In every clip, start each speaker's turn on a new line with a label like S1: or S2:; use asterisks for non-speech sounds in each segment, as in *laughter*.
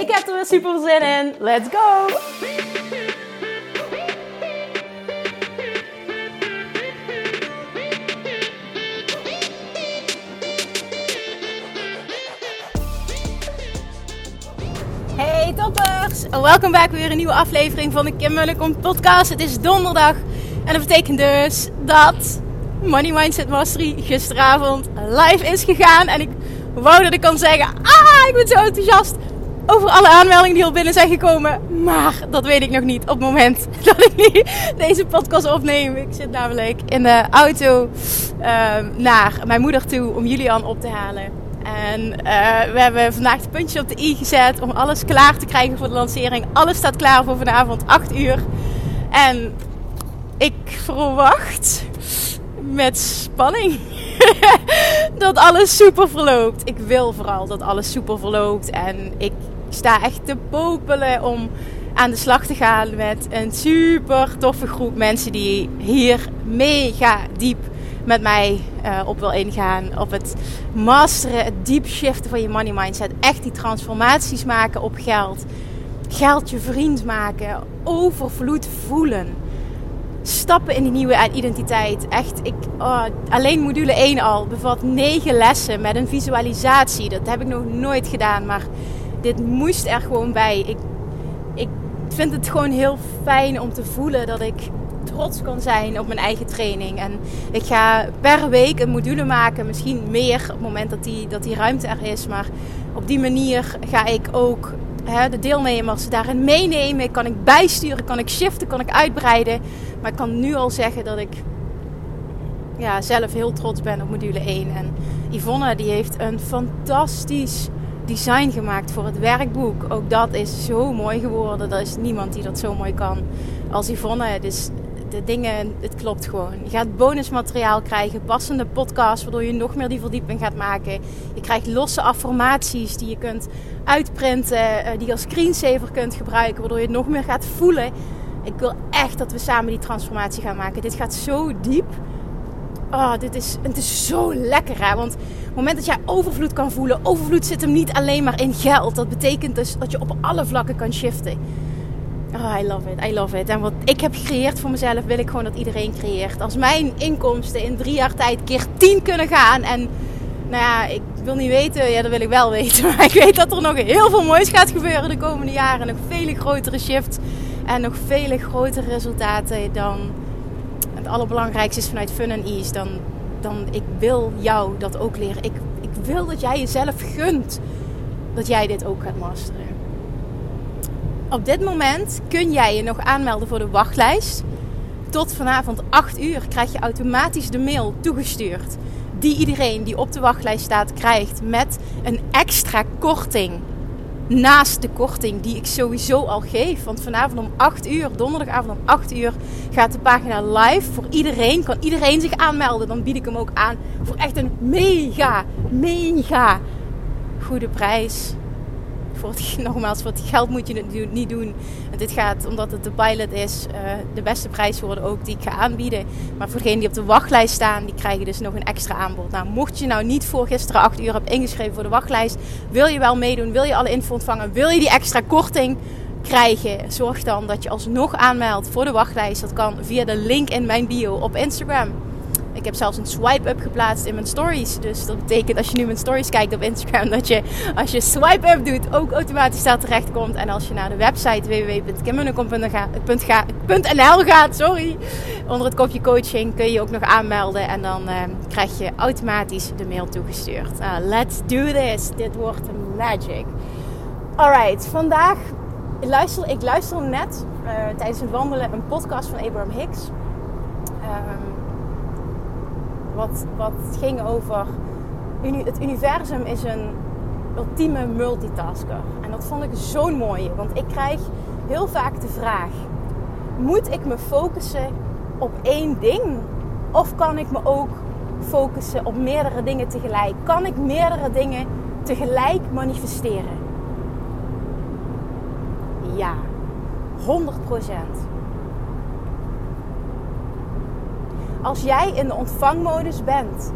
S1: Ik heb er weer super zin in. Let's go! Hey toppers! Welkom bij weer een nieuwe aflevering van de Kim Munnekom podcast. Het is donderdag en dat betekent dus dat Money Mindset Mastery gisteravond live is gegaan. En ik wou dat ik kan zeggen, ah, ik ben zo enthousiast over alle aanmeldingen die al binnen zijn gekomen. Maar dat weet ik nog niet op het moment *laughs* dat ik deze podcast opneem. Ik zit namelijk in de auto uh, naar mijn moeder toe om Julian op te halen. En uh, we hebben vandaag de puntjes op de i gezet om alles klaar te krijgen voor de lancering. Alles staat klaar voor vanavond 8 uur. En ik verwacht met spanning *laughs* dat alles super verloopt. Ik wil vooral dat alles super verloopt. En ik sta echt te popelen om aan de slag te gaan met een super toffe groep mensen die hier mega diep met mij uh, op wil ingaan. Op het masteren, het deep shiften van je money mindset. Echt die transformaties maken op geld. Geld je vriend maken. Overvloed voelen. Stappen in die nieuwe identiteit. Echt, ik, oh, alleen module 1 al bevat 9 lessen met een visualisatie. Dat heb ik nog nooit gedaan, maar dit moest er gewoon bij. Ik, ik vind het gewoon heel fijn om te voelen dat ik trots kan zijn op mijn eigen training. En ik ga per week een module maken, misschien meer op het moment dat die, dat die ruimte er is. Maar op die manier ga ik ook hè, de deelnemers daarin meenemen. Kan ik bijsturen, kan ik shiften, kan ik uitbreiden. Maar ik kan nu al zeggen dat ik ja, zelf heel trots ben op module 1. En Yvonne die heeft een fantastisch design gemaakt voor het werkboek. Ook dat is zo mooi geworden. Er is niemand die dat zo mooi kan als Yvonne. Dus de dingen, het klopt gewoon. Je gaat bonusmateriaal krijgen, passende podcasts, waardoor je nog meer die verdieping gaat maken. Je krijgt losse affirmaties die je kunt uitprinten, eh, die je als screensaver kunt gebruiken, waardoor je het nog meer gaat voelen. Ik wil echt dat we samen die transformatie gaan maken. Dit gaat zo diep. Oh, dit is, het is zo lekker hè. Want op het moment dat jij overvloed kan voelen, overvloed zit hem niet alleen maar in geld. Dat betekent dus dat je op alle vlakken kan shiften. Oh, I love it, I love it. En wat ik heb gecreëerd voor mezelf, wil ik gewoon dat iedereen creëert. Als mijn inkomsten in drie jaar tijd keer tien kunnen gaan. En nou ja, ik wil niet weten, ja, dat wil ik wel *laughs* weten. Maar ik weet dat er nog heel veel moois gaat gebeuren de komende jaren. Nog vele grotere shifts en nog vele grotere resultaten dan het allerbelangrijkste is vanuit Fun and Ease. Dan, dan ik wil jou dat ook leren. Ik, ik wil dat jij jezelf gunt dat jij dit ook gaat masteren. Op dit moment kun jij je nog aanmelden voor de wachtlijst. Tot vanavond 8 uur krijg je automatisch de mail toegestuurd. Die iedereen die op de wachtlijst staat krijgt met een extra korting. Naast de korting die ik sowieso al geef. Want vanavond om 8 uur, donderdagavond om 8 uur, gaat de pagina live. Voor iedereen kan iedereen zich aanmelden. Dan bied ik hem ook aan voor echt een mega, mega goede prijs voor het, *laughs* nogmaals, voor het geld moet je het niet doen. En dit gaat, omdat het de pilot is, uh, de beste prijs worden ook die ik ga aanbieden. Maar voor degenen die op de wachtlijst staan, die krijgen dus nog een extra aanbod. Nou, mocht je nou niet voor gisteren 8 uur hebt ingeschreven voor de wachtlijst, wil je wel meedoen, wil je alle info ontvangen, wil je die extra korting krijgen, zorg dan dat je alsnog aanmeldt voor de wachtlijst. Dat kan via de link in mijn bio op Instagram. Ik heb zelfs een swipe-up geplaatst in mijn stories. Dus dat betekent als je nu mijn stories kijkt op Instagram, dat je als je swipe-up doet ook automatisch daar terecht komt. En als je naar de website www.kimmunnekom.nl gaat, sorry, onder het kopje coaching kun je je ook nog aanmelden. En dan uh, krijg je automatisch de mail toegestuurd. Uh, let's do this. Dit wordt magic. Alright, vandaag luister ik luister net uh, tijdens het wandelen een podcast van Abraham Hicks. Um, wat, wat ging over. Het universum is een ultieme multitasker. En dat vond ik zo'n mooie, want ik krijg heel vaak de vraag: moet ik me focussen op één ding? Of kan ik me ook focussen op meerdere dingen tegelijk? Kan ik meerdere dingen tegelijk manifesteren? Ja, 100 Als jij in de ontvangmodus bent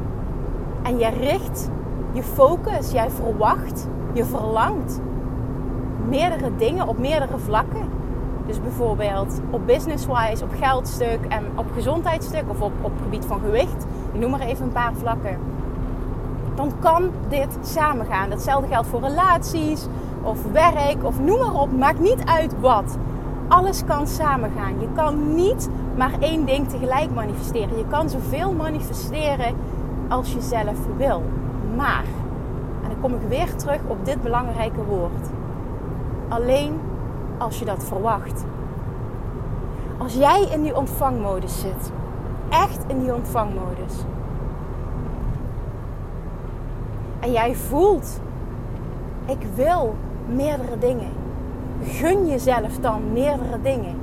S1: en je richt je focus, jij verwacht, je verlangt meerdere dingen op meerdere vlakken. Dus bijvoorbeeld op business-wise, op geldstuk en op gezondheidsstuk of op, op gebied van gewicht. Noem maar even een paar vlakken. Dan kan dit samengaan. Hetzelfde geldt voor relaties of werk of noem maar op. Maakt niet uit wat. Alles kan samengaan. Je kan niet maar één ding tegelijk manifesteren. Je kan zoveel manifesteren als je zelf wil. Maar, en dan kom ik weer terug op dit belangrijke woord. Alleen als je dat verwacht. Als jij in die ontvangmodus zit, echt in die ontvangmodus. En jij voelt, ik wil meerdere dingen. Gun jezelf dan meerdere dingen.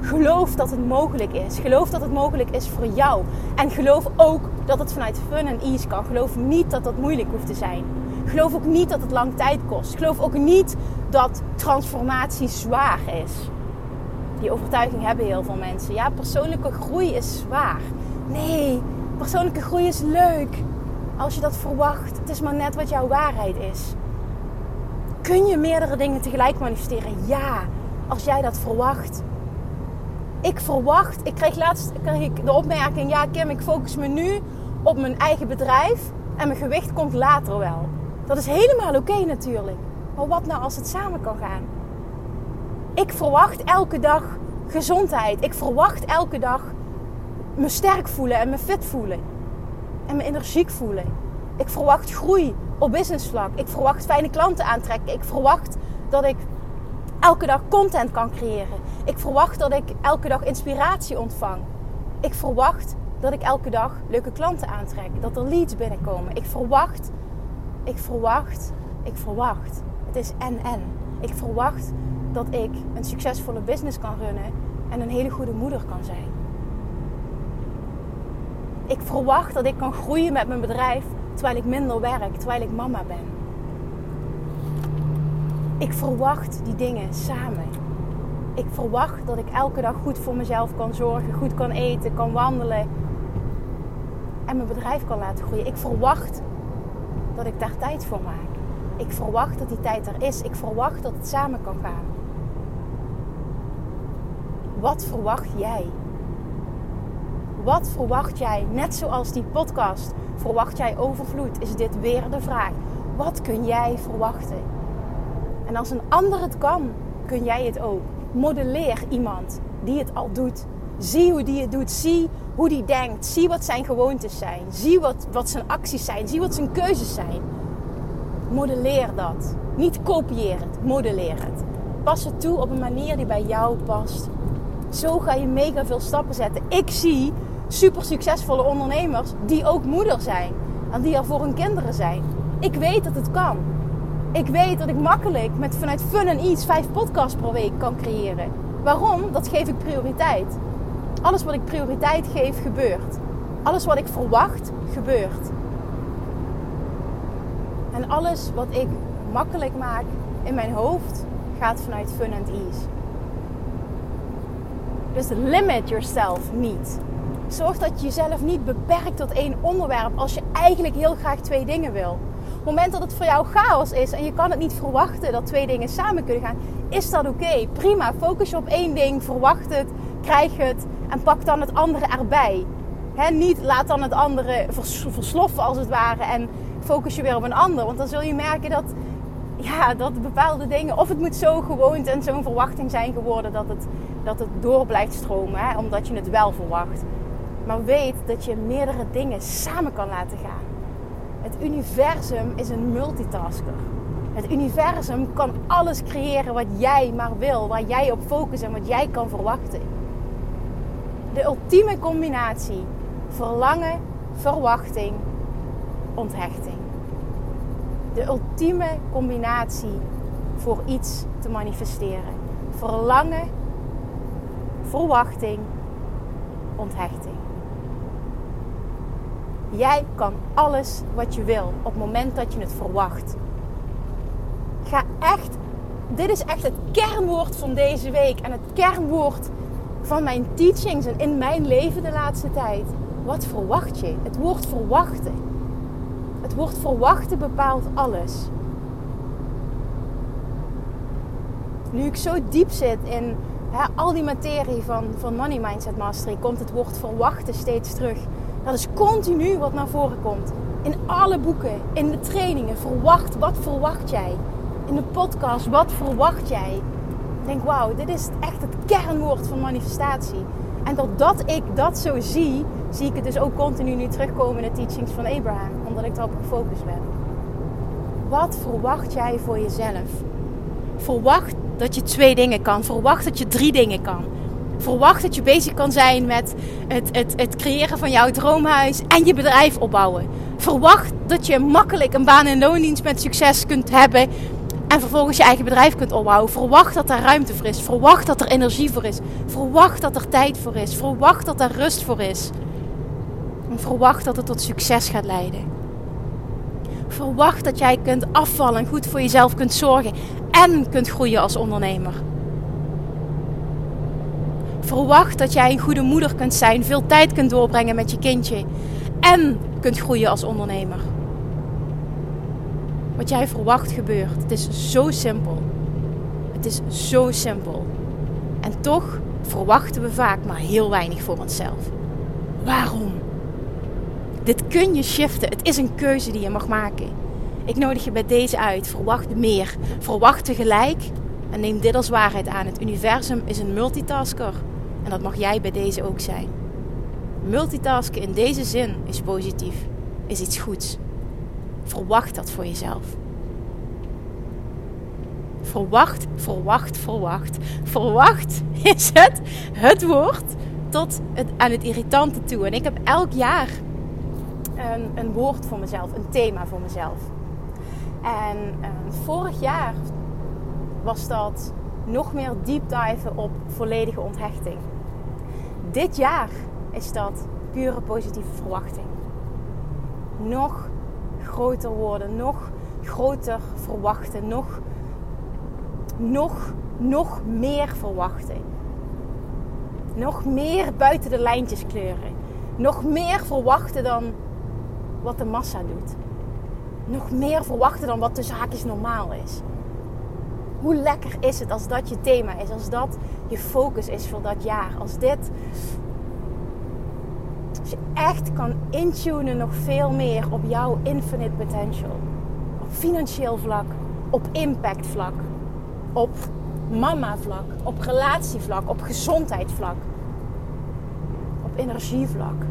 S1: Geloof dat het mogelijk is. Geloof dat het mogelijk is voor jou. En geloof ook dat het vanuit fun en ease kan. Geloof niet dat dat moeilijk hoeft te zijn. Geloof ook niet dat het lang tijd kost. Geloof ook niet dat transformatie zwaar is. Die overtuiging hebben heel veel mensen. Ja, persoonlijke groei is zwaar. Nee, persoonlijke groei is leuk. Als je dat verwacht. Het is maar net wat jouw waarheid is. Kun je meerdere dingen tegelijk manifesteren? Ja, als jij dat verwacht. Ik verwacht, ik kreeg laatst kreeg ik de opmerking: ja, Kim, ik focus me nu op mijn eigen bedrijf en mijn gewicht komt later wel. Dat is helemaal oké natuurlijk. Maar wat nou als het samen kan gaan? Ik verwacht elke dag gezondheid. Ik verwacht elke dag me sterk voelen en me fit voelen. En me energiek voelen. Ik verwacht groei op businessvlak. Ik verwacht fijne klanten aantrekken. Ik verwacht dat ik elke dag content kan creëren. Ik verwacht dat ik elke dag inspiratie ontvang. Ik verwacht dat ik elke dag leuke klanten aantrek. Dat er leads binnenkomen. Ik verwacht, ik verwacht, ik verwacht. Het is en en. Ik verwacht dat ik een succesvolle business kan runnen en een hele goede moeder kan zijn. Ik verwacht dat ik kan groeien met mijn bedrijf terwijl ik minder werk, terwijl ik mama ben. Ik verwacht die dingen samen. Ik verwacht dat ik elke dag goed voor mezelf kan zorgen, goed kan eten, kan wandelen en mijn bedrijf kan laten groeien. Ik verwacht dat ik daar tijd voor maak. Ik verwacht dat die tijd er is. Ik verwacht dat het samen kan gaan. Wat verwacht jij? Wat verwacht jij? Net zoals die podcast. Verwacht jij overvloed? Is dit weer de vraag. Wat kun jij verwachten? En als een ander het kan, kun jij het ook. Modelleer iemand die het al doet. Zie hoe die het doet. Zie hoe die denkt. Zie wat zijn gewoontes zijn. Zie wat, wat zijn acties zijn. Zie wat zijn keuzes zijn. Modelleer dat. Niet kopieer het, modelleer het. Pas het toe op een manier die bij jou past. Zo ga je mega veel stappen zetten. Ik zie super succesvolle ondernemers die ook moeder zijn. En die er voor hun kinderen zijn. Ik weet dat het kan. Ik weet dat ik makkelijk met vanuit fun en iets vijf podcasts per week kan creëren. Waarom? Dat geef ik prioriteit. Alles wat ik prioriteit geef, gebeurt. Alles wat ik verwacht, gebeurt. En alles wat ik makkelijk maak in mijn hoofd, gaat vanuit fun and ease. Dus limit yourself niet. Zorg dat je jezelf niet beperkt tot één onderwerp als je eigenlijk heel graag twee dingen wil. Op het moment dat het voor jou chaos is en je kan het niet verwachten dat twee dingen samen kunnen gaan, is dat oké. Prima. Focus je op één ding, verwacht het, krijg het en pak dan het andere erbij. He, niet laat dan het andere versloffen als het ware en focus je weer op een ander. Want dan zul je merken dat, ja, dat bepaalde dingen, of het moet zo gewoond en zo'n verwachting zijn geworden dat het, dat het door blijft stromen, omdat je het wel verwacht. Maar weet dat je meerdere dingen samen kan laten gaan. Het universum is een multitasker. Het universum kan alles creëren wat jij maar wil, waar jij op focust en wat jij kan verwachten. De ultieme combinatie: verlangen, verwachting, onthechting. De ultieme combinatie voor iets te manifesteren. Verlangen, verwachting, onthechting. Jij kan alles wat je wil op het moment dat je het verwacht. Ga echt, dit is echt het kernwoord van deze week en het kernwoord van mijn teachings en in mijn leven de laatste tijd. Wat verwacht je? Het woord verwachten. Het woord verwachten bepaalt alles. Nu ik zo diep zit in al die materie van, van Money Mindset Mastery, komt het woord verwachten steeds terug. Dat is continu wat naar voren komt. In alle boeken, in de trainingen. Verwacht, wat verwacht jij? In de podcast, wat verwacht jij? Ik denk, wauw, dit is echt het kernwoord van manifestatie. En doordat ik dat zo zie, zie ik het dus ook continu nu terugkomen in de teachings van Abraham. Omdat ik daarop gefocust ben. Wat verwacht jij voor jezelf? Verwacht dat je twee dingen kan. Verwacht dat je drie dingen kan. Verwacht dat je bezig kan zijn met het, het, het creëren van jouw droomhuis en je bedrijf opbouwen. Verwacht dat je makkelijk een baan in loondienst met succes kunt hebben en vervolgens je eigen bedrijf kunt opbouwen. Verwacht dat er ruimte voor is. Verwacht dat er energie voor is. Verwacht dat er tijd voor is. Verwacht dat er rust voor is. En verwacht dat het tot succes gaat leiden. Verwacht dat jij kunt afvallen en goed voor jezelf kunt zorgen en kunt groeien als ondernemer. Verwacht dat jij een goede moeder kunt zijn, veel tijd kunt doorbrengen met je kindje en kunt groeien als ondernemer. Wat jij verwacht gebeurt. Het is zo simpel. Het is zo simpel. En toch verwachten we vaak maar heel weinig voor onszelf. Waarom? Dit kun je shiften. Het is een keuze die je mag maken. Ik nodig je bij deze uit. Verwacht meer. Verwacht tegelijk. En neem dit als waarheid aan. Het universum is een multitasker. En dat mag jij bij deze ook zijn. Multitasken in deze zin is positief. Is iets goeds. Verwacht dat voor jezelf. Verwacht, verwacht, verwacht. Verwacht *laughs* is het, het woord tot het, aan het irritante toe. En ik heb elk jaar een, een woord voor mezelf, een thema voor mezelf. En uh, vorig jaar was dat nog meer deep diven op volledige onthechting. Dit jaar is dat pure positieve verwachting. Nog groter worden, nog groter verwachten, nog, nog, nog meer verwachten. Nog meer buiten de lijntjes kleuren. Nog meer verwachten dan wat de massa doet. Nog meer verwachten dan wat de zaakjes normaal is. Hoe lekker is het als dat je thema is, als dat je focus is voor dat jaar, als dit als je echt kan intunen nog veel meer op jouw infinite potential. Op financieel vlak, op impact vlak, op mama vlak, op relatievlak, op gezondheidsvlak, op energievlak.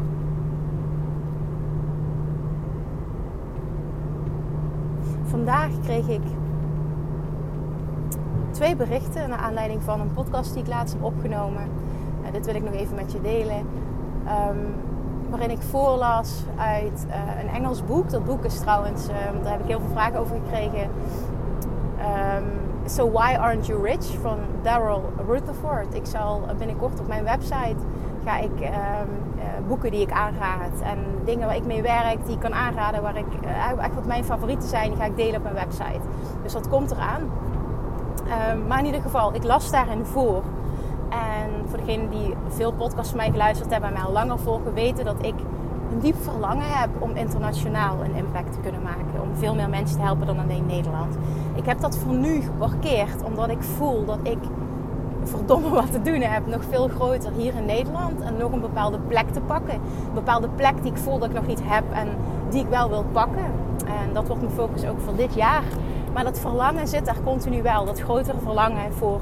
S1: Vandaag kreeg ik twee berichten naar aanleiding van een podcast die ik laatst heb opgenomen. Uh, dit wil ik nog even met je delen. Um, waarin ik voorlas uit uh, een Engels boek. Dat boek is trouwens, um, daar heb ik heel veel vragen over gekregen. Um, so Why Aren't You Rich van Daryl Rutherford. Ik zal binnenkort op mijn website ga ik uh, boeken die ik aanraad en dingen waar ik mee werk die ik kan aanraden, waar ik uh, echt wat mijn favorieten zijn, die ga ik delen op mijn website. Dus dat komt eraan. Maar in ieder geval, ik las daarin voor en voor degenen die veel podcasts van mij geluisterd hebben en mij al langer volgen, weten dat ik een diep verlangen heb om internationaal een impact te kunnen maken. Om veel meer mensen te helpen dan alleen Nederland. Ik heb dat voor nu geparkeerd, omdat ik voel dat ik verdomme wat te doen heb. Nog veel groter hier in Nederland. En nog een bepaalde plek te pakken. Een bepaalde plek die ik voel dat ik nog niet heb en die ik wel wil pakken. En dat wordt mijn focus ook voor dit jaar. Maar dat verlangen zit daar continu wel. Dat grotere verlangen voor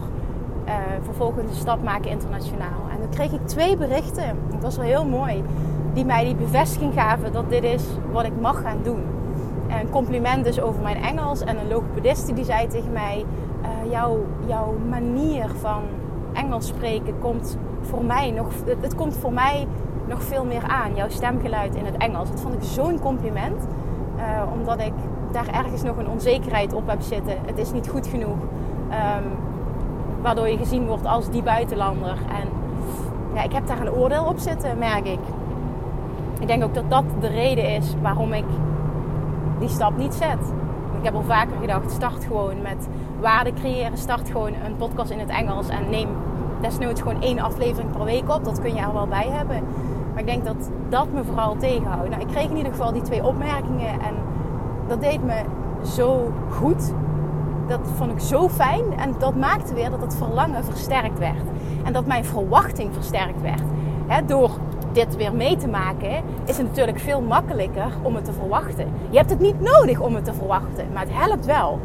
S1: uh, stap maken internationaal. En dan kreeg ik twee berichten, dat was wel heel mooi, die mij die bevestiging gaven dat dit is wat ik mag gaan doen. En een compliment dus over mijn Engels en een logopediste die zei tegen mij, uh, jouw, jouw manier van Engels spreken komt voor mij nog, het, komt voor mij nog veel meer aan, jouw stemgeluid in het Engels. Dat vond ik zo'n compliment, uh, omdat ik daar ergens nog een onzekerheid op heb zitten. Het is niet goed genoeg. Ehm, waardoor je gezien wordt als die buitenlander. En ja, ik heb daar een oordeel op zitten, merk ik. Ik denk ook dat dat de reden is waarom ik die stap niet zet. Ik heb al vaker gedacht, start gewoon met waarde creëren. Start gewoon een podcast in het Engels en neem desnoods gewoon één aflevering per week op. Dat kun je er wel bij hebben. Maar ik denk dat dat me vooral tegenhoudt. Nou, ik kreeg in ieder geval die twee opmerkingen en dat deed me zo goed. Dat vond ik zo fijn en dat maakte weer dat het verlangen versterkt werd. En dat mijn verwachting versterkt werd. door dit weer mee te maken, is het natuurlijk veel makkelijker om het te verwachten. Je hebt het niet nodig om het te verwachten, maar het helpt wel.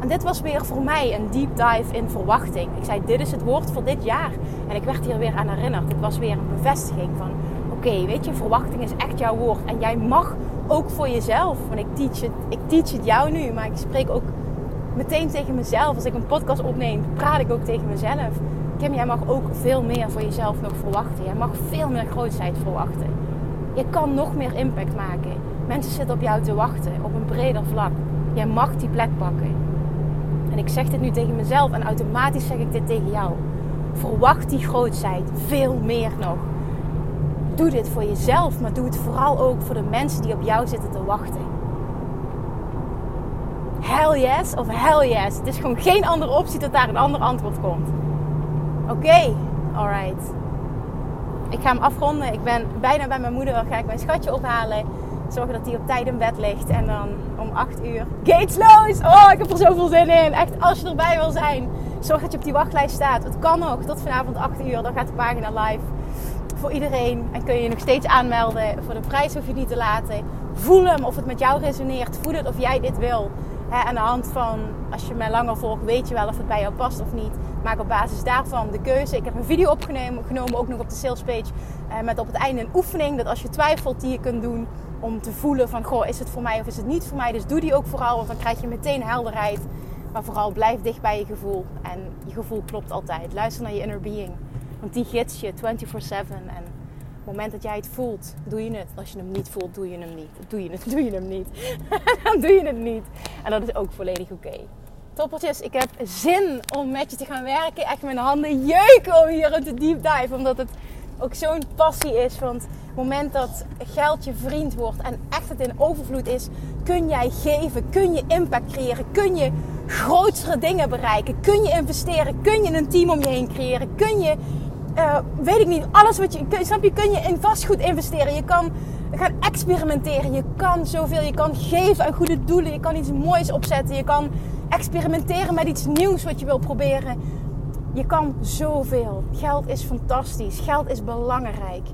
S1: En dit was weer voor mij een deep dive in verwachting. Ik zei, dit is het woord voor dit jaar. En ik werd hier weer aan herinnerd. Het was weer een bevestiging van, oké, weet je, verwachting is echt jouw woord. En jij mag ook voor jezelf, want ik teach, het, ik teach het jou nu, maar ik spreek ook meteen tegen mezelf. Als ik een podcast opneem, praat ik ook tegen mezelf. Kim, jij mag ook veel meer voor jezelf nog verwachten. Jij mag veel meer grootheid verwachten. Je kan nog meer impact maken. Mensen zitten op jou te wachten op een breder vlak. Jij mag die plek pakken. En ik zeg dit nu tegen mezelf en automatisch zeg ik dit tegen jou. Verwacht die grootheid veel meer nog. Doe dit voor jezelf, maar doe het vooral ook voor de mensen die op jou zitten te wachten. Hell yes of hell yes. Het is gewoon geen andere optie dat daar een ander antwoord komt. Oké, okay. alright. Ik ga hem afronden. Ik ben bijna bij mijn moeder. Ga ik mijn schatje ophalen. Zorgen dat hij op tijd in bed ligt. En dan om 8 uur. Gatesloos! Oh, ik heb er zoveel zin in. Echt, als je erbij wil zijn. Zorg dat je op die wachtlijst staat. Het kan nog. Tot vanavond 8 uur. Dan gaat de pagina live. Voor iedereen. En kun je je nog steeds aanmelden. Voor de prijs hoef je niet te laten. Voel hem of het met jou resoneert. Voel het of jij dit wil. He, aan de hand van, als je mij langer volgt, weet je wel of het bij jou past of niet. Maak op basis daarvan de keuze. Ik heb een video opgenomen, genomen, ook nog op de salespage. Eh, met op het einde een oefening. Dat als je twijfelt, die je kunt doen om te voelen van, goh, is het voor mij of is het niet voor mij? Dus doe die ook vooral, want dan krijg je meteen helderheid. Maar vooral blijf dicht bij je gevoel. En je gevoel klopt altijd. Luister naar je inner being. Want die gids je 24-7. En het moment dat jij het voelt, doe je het. Als je hem niet voelt, doe je hem niet. Doe je het, doe je hem niet. *laughs* dan doe je het niet. En dat is ook volledig oké. Toppertjes, ik heb zin om met je te gaan werken. Echt mijn handen jeuken om hier in te deep dive. Omdat het ook zo'n passie is. Want het moment dat geld je vriend wordt en echt het in overvloed is, kun jij geven, kun je impact creëren, kun je grotere dingen bereiken, kun je investeren, kun je een team om je heen creëren, kun je uh, weet ik niet, alles wat je, snap je, kun je in vastgoed investeren. Je kan gaan experimenteren. Je kan zoveel. Je kan geven aan goede doelen. Je kan iets moois opzetten. Je kan experimenteren met iets nieuws wat je wil proberen. Je kan zoveel. Geld is fantastisch. Geld is belangrijk.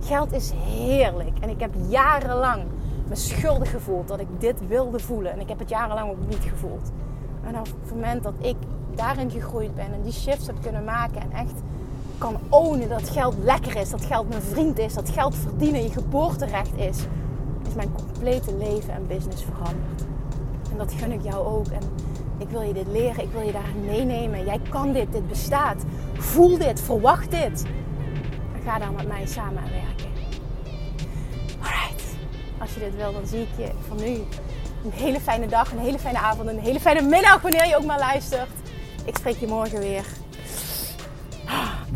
S1: Geld is heerlijk. En ik heb jarenlang me schuldig gevoeld dat ik dit wilde voelen. En ik heb het jarenlang ook niet gevoeld. En op het moment dat ik daarin gegroeid ben en die shifts heb kunnen maken en echt kan ownen dat geld lekker is, dat geld mijn vriend is, dat geld verdienen je geboorterecht is, is mijn complete leven en business veranderd. En dat gun ik jou ook. En ik wil je dit leren, ik wil je daar meenemen. Jij kan dit, dit bestaat. Voel dit, verwacht dit. En ga daar met mij samen aan werken. Alright. Als je dit wil, dan zie ik je van nu een hele fijne dag, een hele fijne avond, een hele fijne middag wanneer je ook maar luistert. Ik spreek je morgen weer